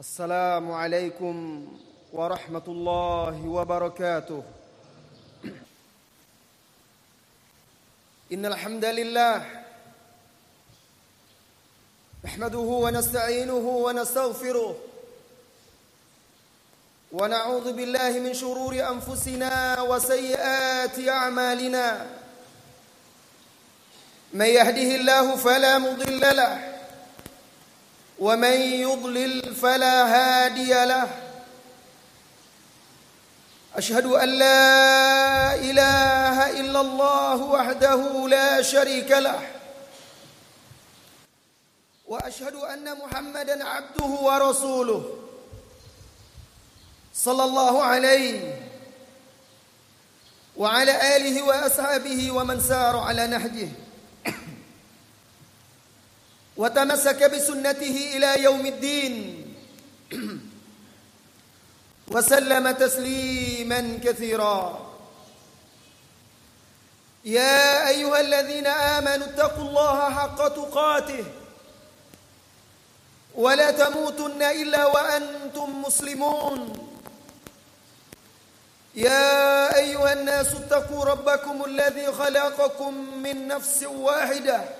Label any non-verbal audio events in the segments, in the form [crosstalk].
السلام عليكم ورحمة الله وبركاته. إن الحمد لله نحمده ونستعينه ونستغفره ونعوذ بالله من شرور أنفسنا وسيئات أعمالنا. من يهده الله فلا مضل له ومن يضلل فلا هادي له. أشهد أن لا إله إلا الله وحده لا شريك له. وأشهد أن محمدا عبده ورسوله صلى الله عليه وعلى آله وأصحابه ومن سار على نهجه. وتمسك بسنته إلى يوم الدين. [clears throat] وسلم تسليما كثيرا. يا أيها الذين آمنوا اتقوا الله حق تقاته. ولا تموتن إلا وأنتم مسلمون. يا أيها الناس اتقوا ربكم الذي خلقكم من نفس واحدة.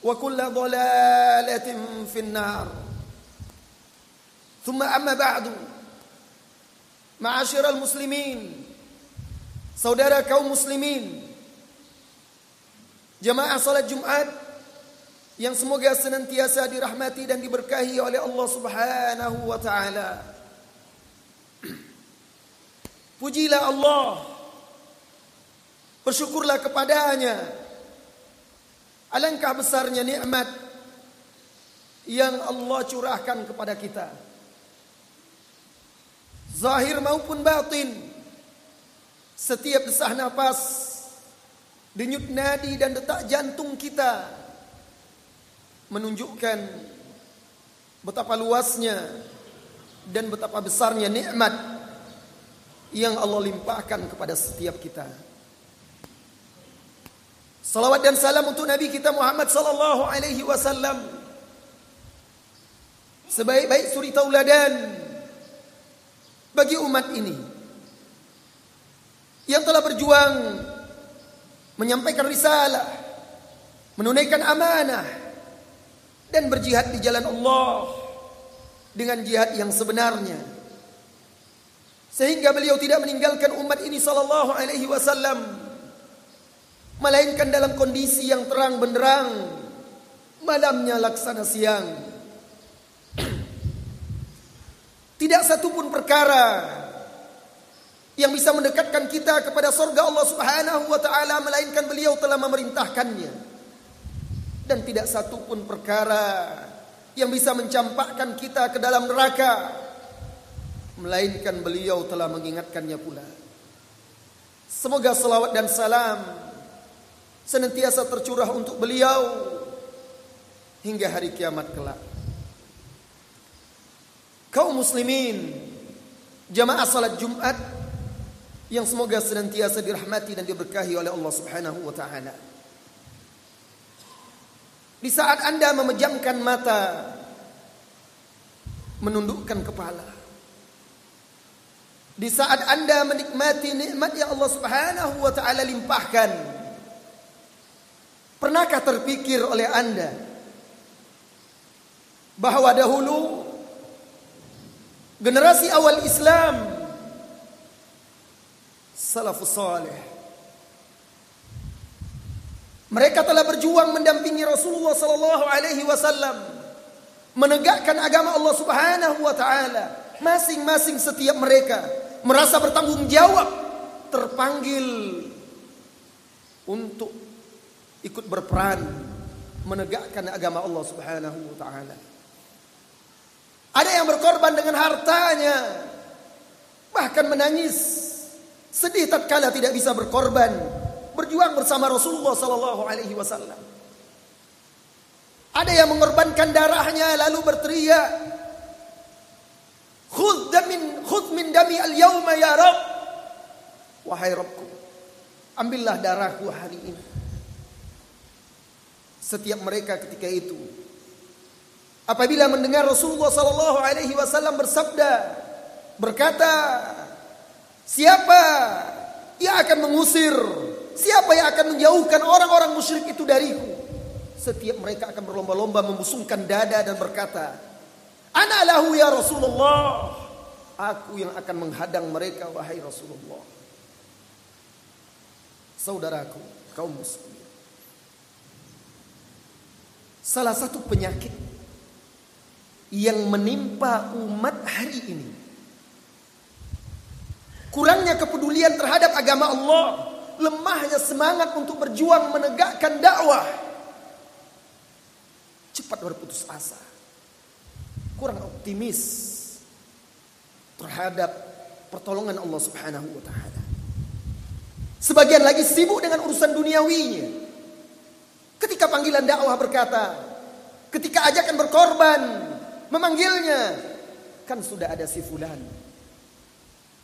wa kulla في النار ثم أما بعد Ma'asyiral المسلمين Saudara kaum muslimin. Jamaah salat Jumat yang semoga senantiasa dirahmati dan diberkahi oleh Allah Subhanahu wa taala. Pujilah Allah. Bersyukurlah kepadanya. Alangkah besarnya nikmat yang Allah curahkan kepada kita. Zahir maupun batin. Setiap desah nafas, denyut nadi dan detak jantung kita menunjukkan betapa luasnya dan betapa besarnya nikmat yang Allah limpahkan kepada setiap kita. Salawat dan salam untuk Nabi kita Muhammad sallallahu alaihi wasallam. Sebaik-baik suri tauladan bagi umat ini yang telah berjuang menyampaikan risalah, menunaikan amanah dan berjihad di jalan Allah dengan jihad yang sebenarnya. Sehingga beliau tidak meninggalkan umat ini sallallahu alaihi wasallam melainkan dalam kondisi yang terang benderang malamnya laksana siang. Tidak satu pun perkara yang bisa mendekatkan kita kepada surga Allah Subhanahu wa taala melainkan beliau telah memerintahkannya. Dan tidak satu pun perkara yang bisa mencampakkan kita ke dalam neraka melainkan beliau telah mengingatkannya pula. Semoga salawat dan salam senantiasa tercurah untuk beliau hingga hari kiamat kelak. Kaum muslimin, jamaah salat Jumat yang semoga senantiasa dirahmati dan diberkahi oleh Allah Subhanahu wa taala. Di saat Anda memejamkan mata, menundukkan kepala. Di saat Anda menikmati nikmat yang Allah Subhanahu wa taala limpahkan. Pernahkah terpikir oleh Anda bahwa dahulu Generasi awal Islam salafus salih mereka telah berjuang mendampingi Rasulullah sallallahu alaihi wasallam menegakkan agama Allah Subhanahu wa taala. Masing-masing setiap mereka merasa bertanggung jawab, terpanggil untuk ikut berperan menegakkan agama Allah Subhanahu wa taala. Ada yang berkorban dengan hartanya, bahkan menangis, sedih tatkala tidak bisa berkorban, berjuang bersama Rasulullah sallallahu alaihi wasallam. Ada yang mengorbankan darahnya lalu berteriak, "Khudh min khudh min dami al-yauma ya Rabb." Wahai Rabbku, ambillah darahku hari ini. Setiap mereka ketika itu. Apabila mendengar Rasulullah sallallahu alaihi wasallam bersabda berkata siapa yang akan mengusir? Siapa yang akan menjauhkan orang-orang musyrik itu dariku? Setiap mereka akan berlomba-lomba membusungkan dada dan berkata ana lahu ya Rasulullah. Aku yang akan menghadang mereka wahai Rasulullah. Saudaraku kaum muslimin salah satu penyakit yang menimpa umat hari ini. Kurangnya kepedulian terhadap agama Allah, lemahnya semangat untuk berjuang menegakkan dakwah. Cepat berputus asa. Kurang optimis terhadap pertolongan Allah Subhanahu wa taala. Sebagian lagi sibuk dengan urusan duniawinya. Ketika panggilan dakwah berkata, ketika ajakan berkorban, memanggilnya. Kan sudah ada si fulan.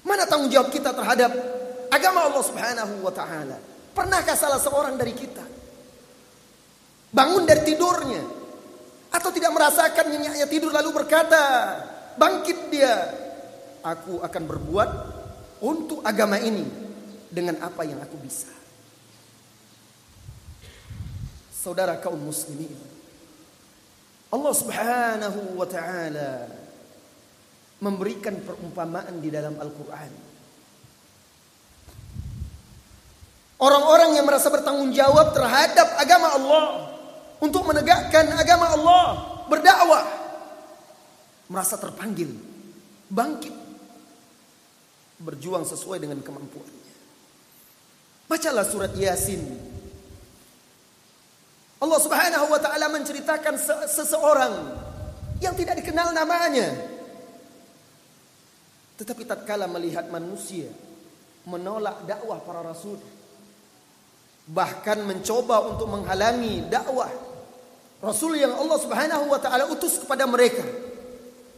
Mana tanggung jawab kita terhadap agama Allah Subhanahu wa taala? Pernahkah salah seorang dari kita bangun dari tidurnya atau tidak merasakan nyenyaknya tidur lalu berkata, bangkit dia, aku akan berbuat untuk agama ini dengan apa yang aku bisa. Saudara kaum muslimin, Allah Subhanahu wa taala memberikan perumpamaan di dalam Al-Qur'an. Orang-orang yang merasa bertanggung jawab terhadap agama Allah untuk menegakkan agama Allah, berdakwah, merasa terpanggil, bangkit, berjuang sesuai dengan kemampuannya. Bacalah surat Yasin Allah Subhanahu wa taala menceritakan seseorang yang tidak dikenal namanya. Tetapi tatkala melihat manusia menolak dakwah para rasul, bahkan mencoba untuk menghalangi dakwah rasul yang Allah Subhanahu wa taala utus kepada mereka,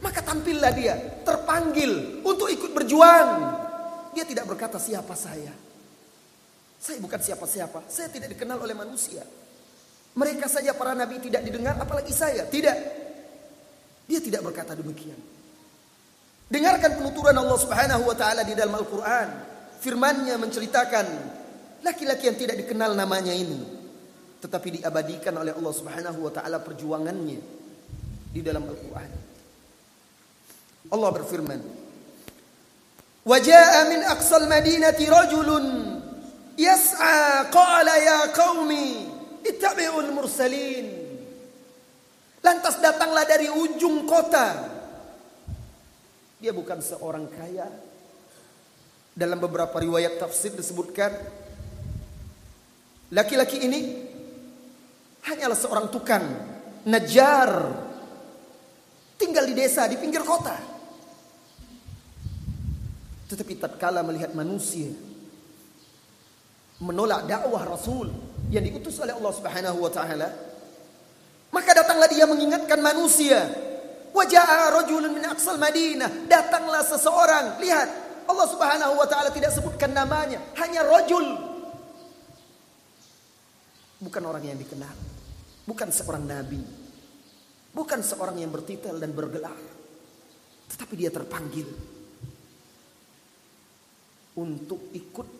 maka tampillah dia terpanggil untuk ikut berjuang. Dia tidak berkata siapa saya. Saya bukan siapa-siapa, saya tidak dikenal oleh manusia. Mereka saja para nabi tidak didengar, apalagi saya. Tidak. Dia tidak berkata demikian. Dengarkan penuturan Allah Subhanahu wa taala di dalam Al-Qur'an. Firman-Nya menceritakan laki-laki yang tidak dikenal namanya ini tetapi diabadikan oleh Allah Subhanahu wa taala perjuangannya di dalam Al-Qur'an. Allah berfirman, "Wa jaa min aqsal madinati rajulun yas'a qala ya qaumi Ittabi'ul mursalin. Lantas datanglah dari ujung kota. Dia bukan seorang kaya. Dalam beberapa riwayat tafsir disebutkan laki-laki ini hanyalah seorang tukang najar tinggal di desa di pinggir kota. Tetapi tatkala melihat manusia menolak dakwah Rasul yang diutus oleh Allah Subhanahu wa taala, maka datanglah dia mengingatkan manusia. Wajah rajulun min aqsal Madinah, datanglah seseorang. Lihat, Allah Subhanahu wa taala tidak sebutkan namanya, hanya rajul. Bukan orang yang dikenal, bukan seorang nabi, bukan seorang yang bertitel dan bergelar. Tetapi dia terpanggil untuk ikut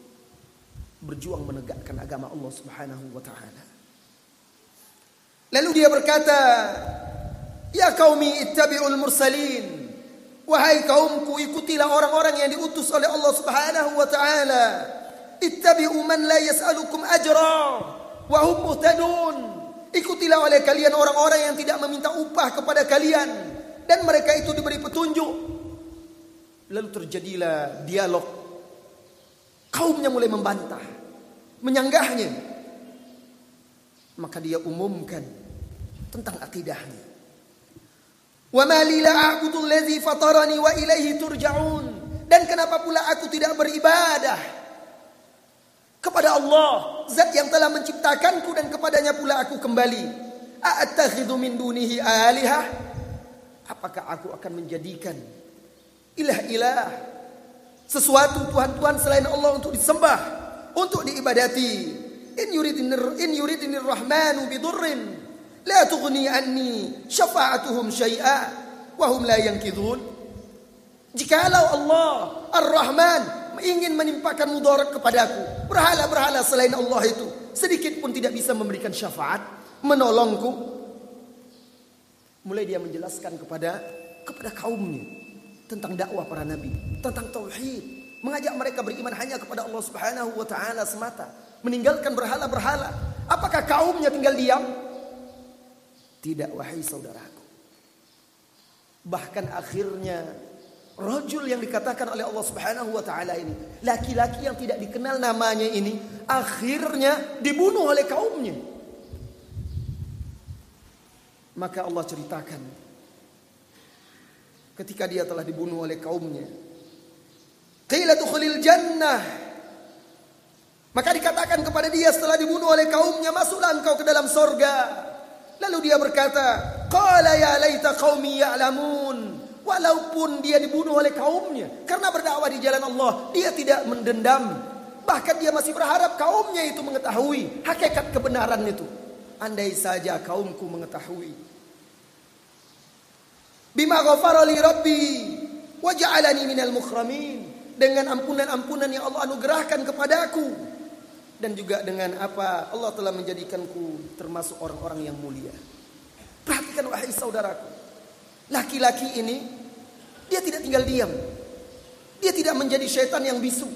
berjuang menegakkan agama Allah Subhanahu wa taala. Lalu dia berkata, "Ya qaumi ittabi'ul mursalin." Wahai kaumku, ikutilah orang-orang yang diutus oleh Allah Subhanahu wa taala. Ittabi'u man la yas'alukum ajra wa hum muhtadun. Ikutilah oleh kalian orang-orang yang tidak meminta upah kepada kalian dan mereka itu diberi petunjuk. Lalu terjadilah dialog. Kaumnya mulai membantah, menyanggahnya. Maka dia umumkan tentang akidahnya. Wa ma a'budu allazi fatarani wa ilaihi turja'un. Dan kenapa pula aku tidak beribadah kepada Allah, zat yang telah menciptakanku dan kepadanya pula aku kembali. A'attakhidhu min dunihi alihah? Apakah aku akan menjadikan ilah-ilah sesuatu tuhan-tuhan selain Allah untuk disembah, untuk diibadati? In yuridinir in yuridinir rahmanu bidurrin la tughni anni syafa'atuhum syai'a wa hum la yankidun jikalau Allah Ar-Rahman ingin menimpakan mudarat kepadaku berhala-berhala selain Allah itu sedikit pun tidak bisa memberikan syafaat menolongku. Mulai dia menjelaskan kepada kepada kaumnya tentang dakwah para nabi tentang tauhid mengajak mereka beriman hanya kepada Allah Subhanahu wa taala semata meninggalkan berhala-berhala apakah kaumnya tinggal diam tidak wahai saudaraku. Bahkan akhirnya rojul yang dikatakan oleh Allah Subhanahu wa taala ini, laki-laki yang tidak dikenal namanya ini akhirnya dibunuh oleh kaumnya. Maka Allah ceritakan ketika dia telah dibunuh oleh kaumnya. Qila jannah. Maka dikatakan kepada dia setelah dibunuh oleh kaumnya, masuklah engkau ke dalam sorga. Lalu dia berkata, Qala ya laita qaumi ya'lamun. Walaupun dia dibunuh oleh kaumnya. Karena berdakwah di jalan Allah. Dia tidak mendendam. Bahkan dia masih berharap kaumnya itu mengetahui. Hakikat kebenaran itu. Andai saja kaumku mengetahui. Bima ghafara li rabbi. Waja'alani minal mukhramin. Dengan ampunan-ampunan yang Allah anugerahkan kepadaku dan juga dengan apa Allah telah menjadikanku termasuk orang-orang yang mulia. Perhatikan wahai saudaraku. Laki-laki ini dia tidak tinggal diam. Dia tidak menjadi syaitan yang bisu.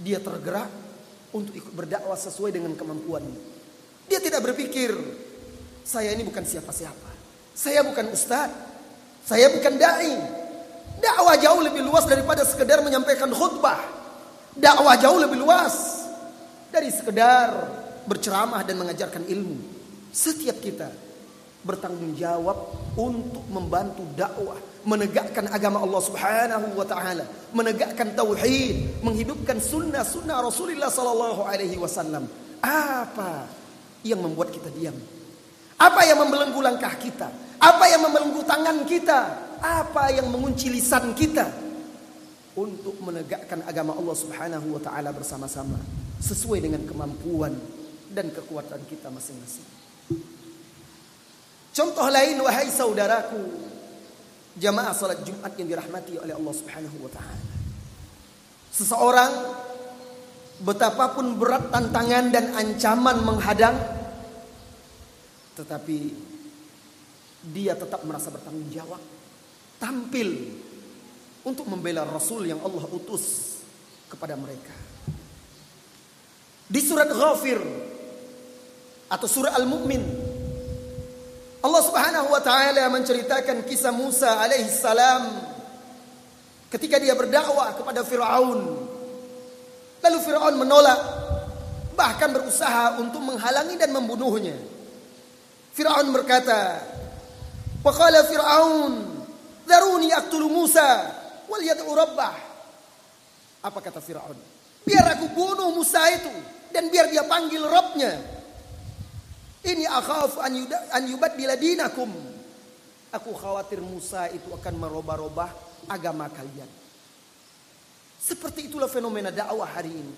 Dia tergerak untuk ikut berdakwah sesuai dengan kemampuannya. Dia tidak berpikir saya ini bukan siapa-siapa. Saya bukan ustadz. Saya bukan dai. Dakwah jauh lebih luas daripada sekedar menyampaikan khutbah. Dakwah jauh lebih luas dari sekedar berceramah dan mengajarkan ilmu. Setiap kita bertanggung jawab untuk membantu dakwah, menegakkan agama Allah Subhanahu wa taala, menegakkan tauhid, menghidupkan sunnah-sunnah Rasulullah sallallahu alaihi wasallam. Apa yang membuat kita diam? Apa yang membelenggu langkah kita? Apa yang membelenggu tangan kita? Apa yang mengunci lisan kita? untuk menegakkan agama Allah Subhanahu wa taala bersama-sama sesuai dengan kemampuan dan kekuatan kita masing-masing. Contoh lain wahai saudaraku jamaah salat Jumat yang dirahmati oleh Allah Subhanahu wa taala. Seseorang betapapun berat tantangan dan ancaman menghadang tetapi dia tetap merasa bertanggung jawab tampil untuk membela Rasul yang Allah utus kepada mereka. Di surat Ghafir atau surah Al-Mu'min Allah Subhanahu wa taala menceritakan kisah Musa alaihi salam ketika dia berdakwah kepada Firaun. Lalu Firaun menolak bahkan berusaha untuk menghalangi dan membunuhnya. Firaun berkata, "Wa qala Firaun, "Dharuni aqtulu Musa wal yad'u rabbah. Apa kata Firaun? Biar aku bunuh Musa itu dan biar dia panggil Rabbnya. Ini akhaf an an yubaddila dinakum. Aku khawatir Musa itu akan merubah-rubah agama kalian. Seperti itulah fenomena dakwah hari ini.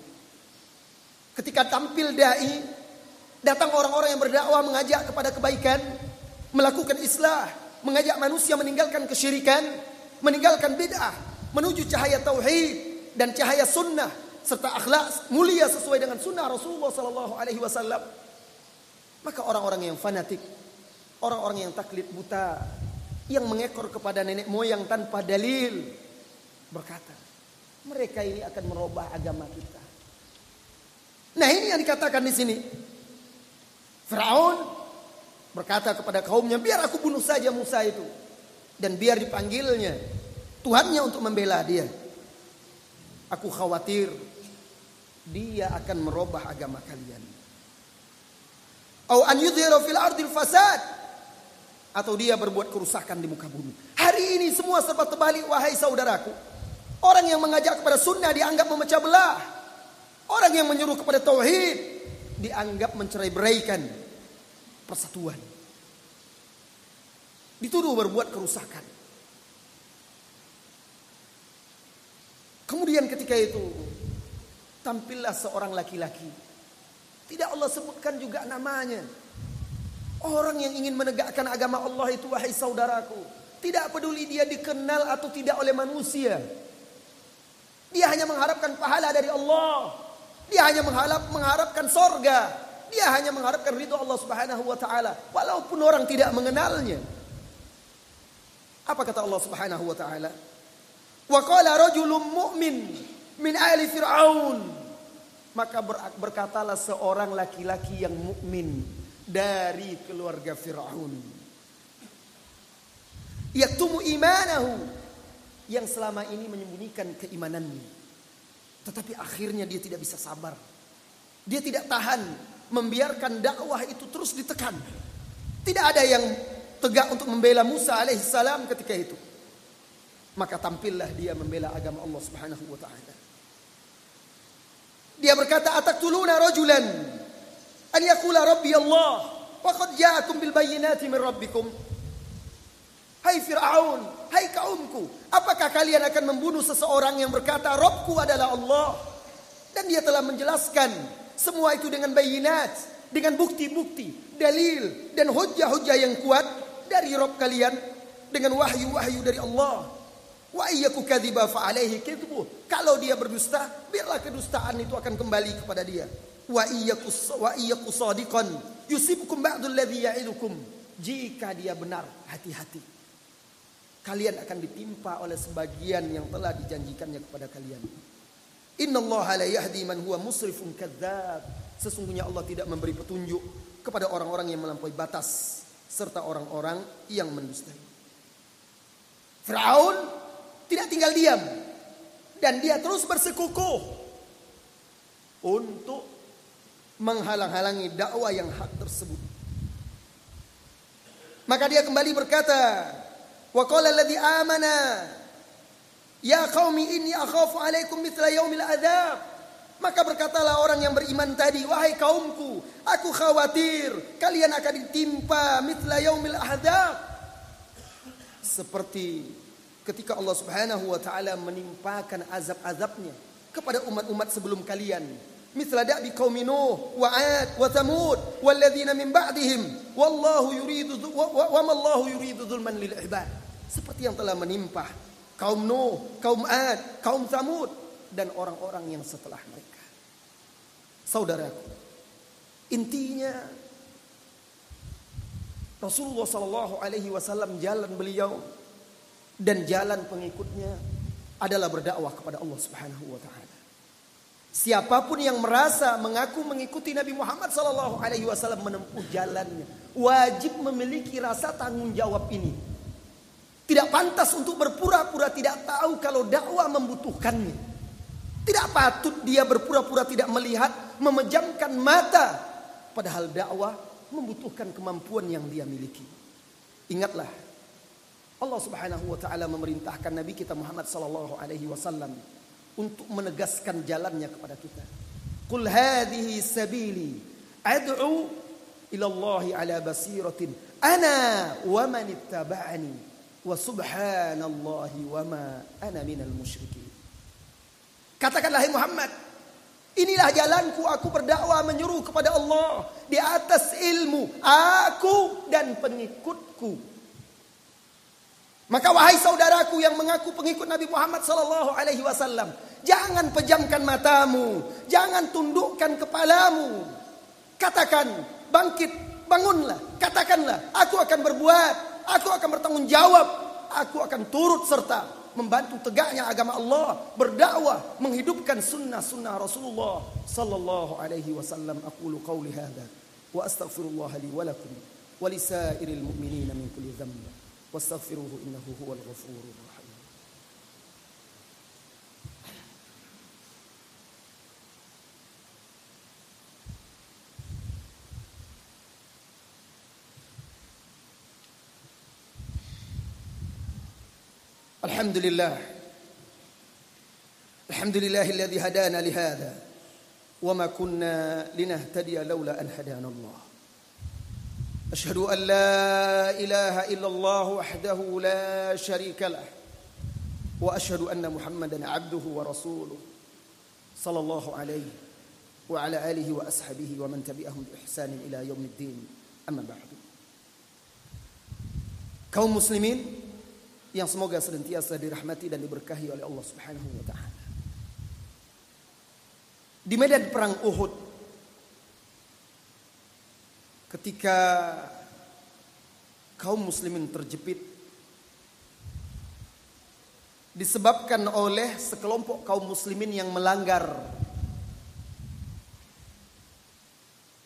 Ketika tampil dai, datang orang-orang yang berdakwah mengajak kepada kebaikan, melakukan islah, mengajak manusia meninggalkan kesyirikan, meninggalkan bid'ah, menuju cahaya tauhid dan cahaya sunnah serta akhlak mulia sesuai dengan sunnah Rasulullah sallallahu alaihi wasallam. Maka orang-orang yang fanatik, orang-orang yang taklid buta, yang mengekor kepada nenek moyang tanpa dalil berkata, mereka ini akan merubah agama kita. Nah ini yang dikatakan di sini. Firaun berkata kepada kaumnya, biar aku bunuh saja Musa itu. Dan biar dipanggilnya Tuhannya untuk membela dia. Aku khawatir dia akan merubah agama kalian. An fil ardil fasad atau dia berbuat kerusakan di muka bumi. Hari ini semua serba terbalik wahai saudaraku. Orang yang mengajak kepada sunnah dianggap memecah belah. Orang yang menyuruh kepada tauhid dianggap mencerai beraikan persatuan. Dituduh berbuat kerusakan. Kemudian ketika itu tampillah seorang laki-laki. Tidak Allah sebutkan juga namanya. Orang yang ingin menegakkan agama Allah itu wahai saudaraku. Tidak peduli dia dikenal atau tidak oleh manusia. Dia hanya mengharapkan pahala dari Allah. Dia hanya mengharap, mengharapkan sorga. Dia hanya mengharapkan ridho Allah subhanahu wa ta'ala. Walaupun orang tidak mengenalnya. Apa kata Allah subhanahu wa ta'ala? Wa qala rajulun mu'min min ali fir'aun. Maka berkatalah seorang laki-laki yang mukmin dari keluarga Firaun. Yaktumu imanahu yang selama ini menyembunyikan keimanannya. Tetapi akhirnya dia tidak bisa sabar. Dia tidak tahan membiarkan dakwah itu terus ditekan. Tidak ada yang tegak untuk membela Musa alaihissalam ketika itu. Maka tampillah dia membela agama Allah Subhanahu wa taala. Dia berkata, "Ataqtuluna rajulan an yakula rabbi Allah wa qad ja'akum bil bayyinati min rabbikum Hai Fir'aun, hai kaumku, apakah kalian akan membunuh seseorang yang berkata Robku adalah Allah? Dan dia telah menjelaskan semua itu dengan bayinat, dengan bukti-bukti, dalil dan hujah-hujah yang kuat dari Rob kalian dengan wahyu-wahyu dari Allah. Wa iyyaku fa alaihi Kalau dia berdusta, biarlah kedustaan itu akan kembali kepada dia. Wa iyyaku wa iyyaku sadiqan yusibukum ba'dul ladzi ya'idukum. Jika dia benar hati-hati. Kalian akan ditimpa oleh sebagian yang telah dijanjikannya kepada kalian innallaha la yahdi man huwa musrifun kadzdzab sesungguhnya Allah tidak memberi petunjuk kepada orang-orang yang melampaui batas serta orang-orang yang mendustai Firaun tidak tinggal diam dan dia terus bersekukuh untuk menghalang-halangi dakwah yang hak tersebut. Maka dia kembali berkata, "Wa qala alladhi amana Ya qaumi ini, akhafu alaikum mithla yaumil adzab. Maka berkatalah orang yang beriman tadi, wahai kaumku, aku khawatir kalian akan ditimpa mithla yaumil adzab. Seperti ketika Allah Subhanahu wa taala menimpakan azab-azabnya kepada umat-umat sebelum kalian. Mithla da'bi qaumi Nuh wa 'Ad wa Thamud walladzina min ba'dihim wallahu yuridu wa, wa, wa ma Allahu yuridu dzulman lil ibad. Seperti yang telah menimpa kaum Nuh, kaum Ad, kaum Thamud dan orang-orang yang setelah mereka. Saudaraku, intinya Rasulullah Shallallahu Alaihi Wasallam jalan beliau dan jalan pengikutnya adalah berdakwah kepada Allah Subhanahu Wa Taala. Siapa pun yang merasa mengaku mengikuti Nabi Muhammad Sallallahu Alaihi Wasallam menempuh jalannya, wajib memiliki rasa tanggung jawab ini. Tidak pantas untuk berpura-pura tidak tahu kalau dakwah membutuhkannya. Tidak patut dia berpura-pura tidak melihat, memejamkan mata, padahal dakwah membutuhkan kemampuan yang dia miliki. Ingatlah, Allah Subhanahu wa taala memerintahkan Nabi kita Muhammad sallallahu alaihi wasallam untuk menegaskan jalannya kepada kita. Qul hadhihi sabili ad'u ila Allah ala basiratin ana wa man wa subhanallahi wa ma ana minal musyrikin. Katakanlah hai Muhammad, inilah jalanku aku berdakwah menyuruh kepada Allah di atas ilmu aku dan pengikutku maka wahai saudaraku yang mengaku pengikut Nabi Muhammad sallallahu alaihi wasallam, jangan pejamkan matamu, jangan tundukkan kepalamu. Katakan, bangkit, bangunlah, katakanlah, aku akan berbuat aku akan bertanggung jawab, aku akan turut serta membantu tegaknya agama Allah, berdakwah, menghidupkan sunnah-sunnah Rasulullah sallallahu alaihi wasallam. Aqulu qawli hadza wa astaghfirullah li wa lakum wa mu'minina min kulli dhanb. Wastaghfiruhu innahu huwal ghafurur الحمد لله الحمد لله الذي هدانا لهذا. وما كنا لنهتدي لولا أن هدانا الله. أشهد أن لا إله إلا الله وحده لا شريك له. وأشهد أن محمدا عبده ورسوله صلى الله عليه وعلى آله وأصحابه ومن تبعهم بإحسان إلى يوم الدين. أما بعد. kaum muslimin yang semoga senantiasa dirahmati dan diberkahi oleh Allah Subhanahu wa taala. Di medan perang Uhud ketika kaum muslimin terjepit disebabkan oleh sekelompok kaum muslimin yang melanggar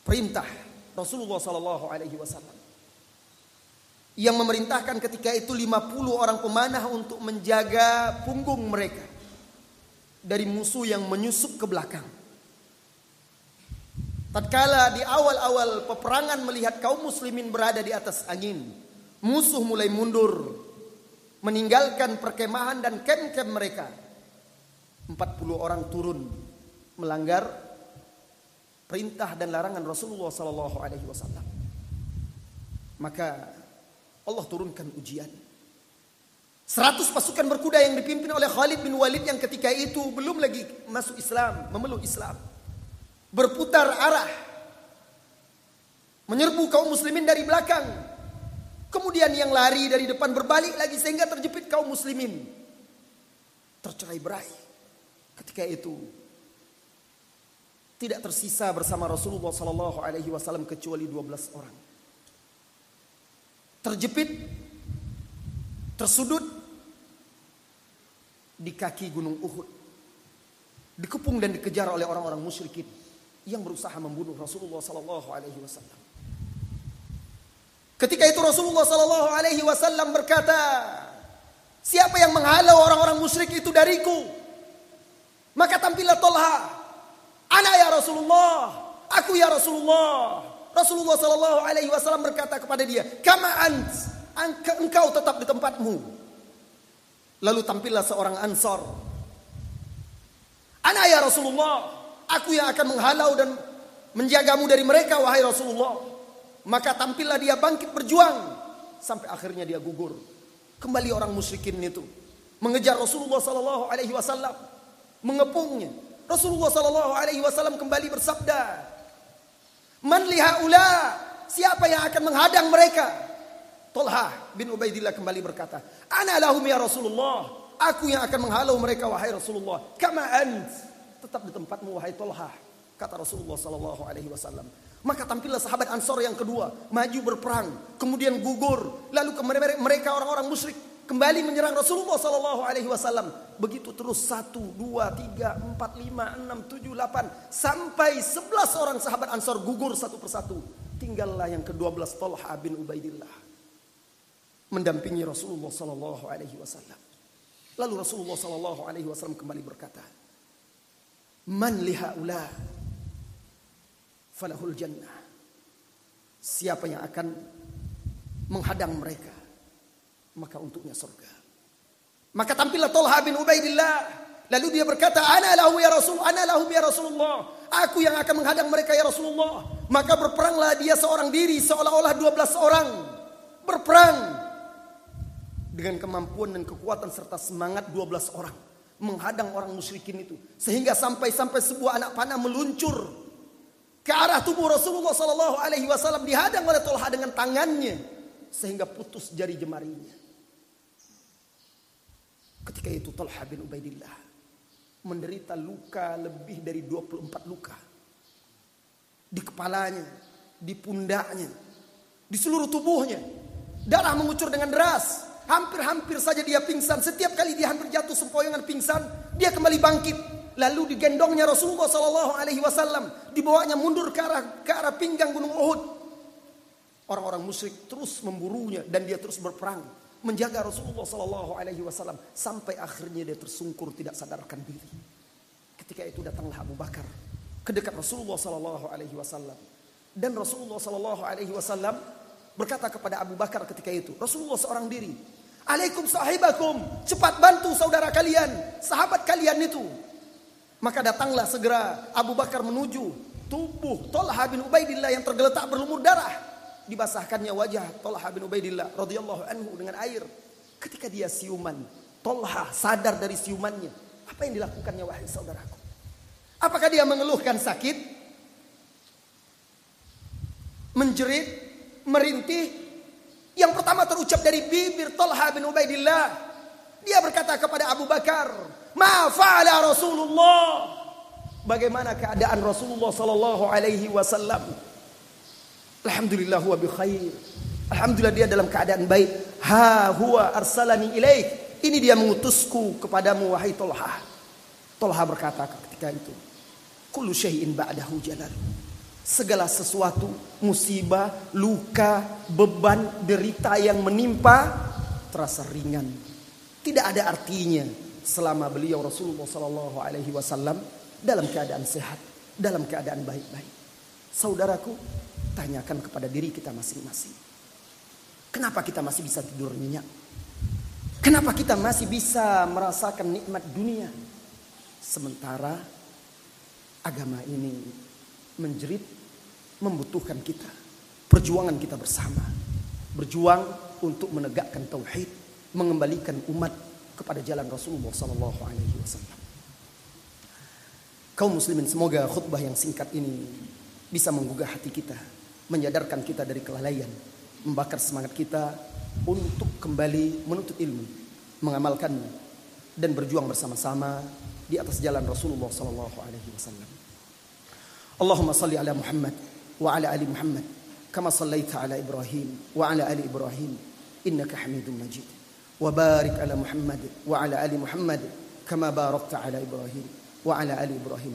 perintah Rasulullah sallallahu alaihi wasallam yang memerintahkan ketika itu 50 orang pemanah untuk menjaga punggung mereka dari musuh yang menyusup ke belakang. Tatkala di awal-awal peperangan melihat kaum muslimin berada di atas angin, musuh mulai mundur, meninggalkan perkemahan dan kem-kem mereka. 40 orang turun melanggar perintah dan larangan Rasulullah wasallam. Maka Allah turunkan ujian. Seratus pasukan berkuda yang dipimpin oleh Khalid bin Walid yang ketika itu belum lagi masuk Islam, memeluk Islam. Berputar arah. Menyerbu kaum muslimin dari belakang. Kemudian yang lari dari depan berbalik lagi sehingga terjepit kaum muslimin. Tercerai berai. Ketika itu tidak tersisa bersama Rasulullah sallallahu alaihi wasallam kecuali 12 orang terjepit, tersudut di kaki gunung Uhud. Dikepung dan dikejar oleh orang-orang musyrikin yang berusaha membunuh Rasulullah sallallahu alaihi wasallam. Ketika itu Rasulullah sallallahu alaihi wasallam berkata, "Siapa yang menghalau orang-orang musyrik itu dariku?" Maka tampillah Tolha, "Ana ya Rasulullah, aku ya Rasulullah." Rasulullah Shallallahu Alaihi Wasallam berkata kepada dia, "Kama ant, engkau tetap di tempatmu." Lalu tampillah seorang ansor. Anak ya Rasulullah, aku yang akan menghalau dan menjagamu dari mereka, wahai Rasulullah. Maka tampillah dia bangkit berjuang sampai akhirnya dia gugur. Kembali orang musyrikin itu mengejar Rasulullah Sallallahu Alaihi Wasallam, mengepungnya. Rasulullah Sallallahu Alaihi Wasallam kembali bersabda, Man lihaula, siapa yang akan menghadang mereka? Tolha bin Ubaidillah kembali berkata, Ana lahum ya Rasulullah, aku yang akan menghalau mereka wahai Rasulullah. Kama ant, tetap di tempatmu wahai Tolha, kata Rasulullah sallallahu alaihi wasallam. Maka tampillah sahabat Ansor yang kedua, maju berperang, kemudian gugur, lalu mereka orang-orang musyrik kembali menyerang Rasulullah Sallallahu Alaihi Wasallam. Begitu terus satu, dua, tiga, empat, lima, enam, tujuh, delapan, sampai sebelas orang sahabat Ansor gugur satu persatu. Tinggallah yang kedua belas Talha bin Ubaidillah mendampingi Rasulullah Sallallahu Alaihi Wasallam. Lalu Rasulullah Sallallahu Alaihi Wasallam kembali berkata, Man lihaula falahul jannah. Siapa yang akan menghadang mereka maka untuknya surga. Maka tampillah Tolha bin Ubaidillah. Lalu dia berkata, Ana lahu ya Rasul, ana lahu ya Rasulullah. Aku yang akan menghadang mereka ya Rasulullah. Maka berperanglah dia seorang diri seolah-olah 12 orang. Berperang. Dengan kemampuan dan kekuatan serta semangat 12 orang. Menghadang orang musyrikin itu. Sehingga sampai-sampai sebuah anak panah meluncur. Ke arah tubuh Rasulullah Sallallahu Alaihi Wasallam dihadang oleh Tolha dengan tangannya. Sehingga putus jari jemarinya. Ketika itu Talha bin Ubaidillah menderita luka lebih dari 24 luka. Di kepalanya, di pundaknya, di seluruh tubuhnya. Darah mengucur dengan deras. Hampir-hampir saja dia pingsan. Setiap kali dia hampir jatuh sempoyongan pingsan, dia kembali bangkit. Lalu digendongnya Rasulullah Sallallahu Alaihi Wasallam, dibawanya mundur ke arah ke arah pinggang Gunung Uhud. Orang-orang musyrik terus memburunya dan dia terus berperang menjaga Rasulullah Sallallahu Alaihi Wasallam sampai akhirnya dia tersungkur tidak sadarkan diri. Ketika itu datanglah Abu Bakar ke dekat Rasulullah Sallallahu Alaihi Wasallam dan Rasulullah Sallallahu Alaihi Wasallam berkata kepada Abu Bakar ketika itu, Rasulullah seorang diri, Alaikum sahibakum, cepat bantu saudara kalian, sahabat kalian itu. Maka datanglah segera Abu Bakar menuju tubuh Talha bin Ubaidillah yang tergeletak berlumur darah. Dibasahkannya wajah Talha bin Ubaidillah radhiyallahu anhu dengan air. Ketika dia siuman, Talha sadar dari siumannya. Apa yang dilakukannya wahai saudaraku? Apakah dia mengeluhkan sakit? menjerit, merintih. Yang pertama terucap dari bibir Talha bin Ubaidillah. Dia berkata kepada Abu Bakar, "Ma fa'ala Rasulullah?" Bagaimana keadaan Rasulullah sallallahu alaihi wasallam? Alhamdulillah huwa bi khair. Alhamdulillah dia dalam keadaan baik. Ha huwa arsalani ilaik. Ini dia mengutusku kepadamu wahai Talha. Talha berkata ketika itu, "Kullu syai'in ba'dahu jalal." Segala sesuatu, musibah, luka, beban, derita yang menimpa terasa ringan. Tidak ada artinya selama beliau Rasulullah Sallallahu Alaihi Wasallam dalam keadaan sehat, dalam keadaan baik-baik. Saudaraku, tanyakan kepada diri kita masing-masing. Kenapa kita masih bisa tidur nyenyak? Kenapa kita masih bisa merasakan nikmat dunia? Sementara agama ini menjerit membutuhkan kita. Perjuangan kita bersama. Berjuang untuk menegakkan tauhid, mengembalikan umat kepada jalan Rasulullah sallallahu alaihi wasallam. Kaum muslimin semoga khutbah yang singkat ini bisa menggugah hati kita, menyadarkan kita dari kelalaian, membakar semangat kita untuk kembali menuntut ilmu, mengamalkannya dan berjuang bersama-sama di atas jalan Rasulullah sallallahu alaihi wasallam. Allahumma salli ala Muhammad wa ala ali Muhammad kama sallaita ala Ibrahim wa ala ali Ibrahim innaka Hamidum Majid. Muhammad wa ala ali Muhammad kama barakta ala Ibrahim wa ala ali Ibrahim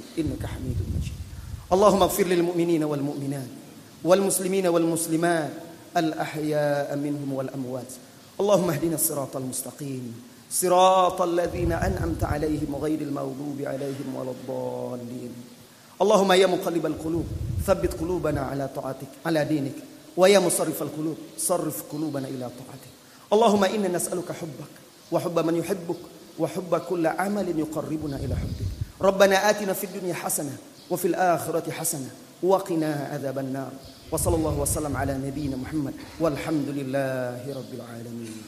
wal muslimina wal muslimat al ahya'a minhum wal amwat. Allahumma ihdina as-siratal mustaqim. صراط الذين أنعمت عليهم غير المغضوب عليهم ولا الضالين اللهم يا مقلب القلوب ثبت قلوبنا على طاعتك على دينك ويا مصرف القلوب صرف قلوبنا إلى طاعتك اللهم إنا نسألك حبك وحب من يحبك وحب كل عمل يقربنا إلى حبك ربنا آتنا في الدنيا حسنة وفي الآخرة حسنة. وقنا عذاب النار. وصلى الله وسلم على نبينا محمد. والحمد لله رب العالمين.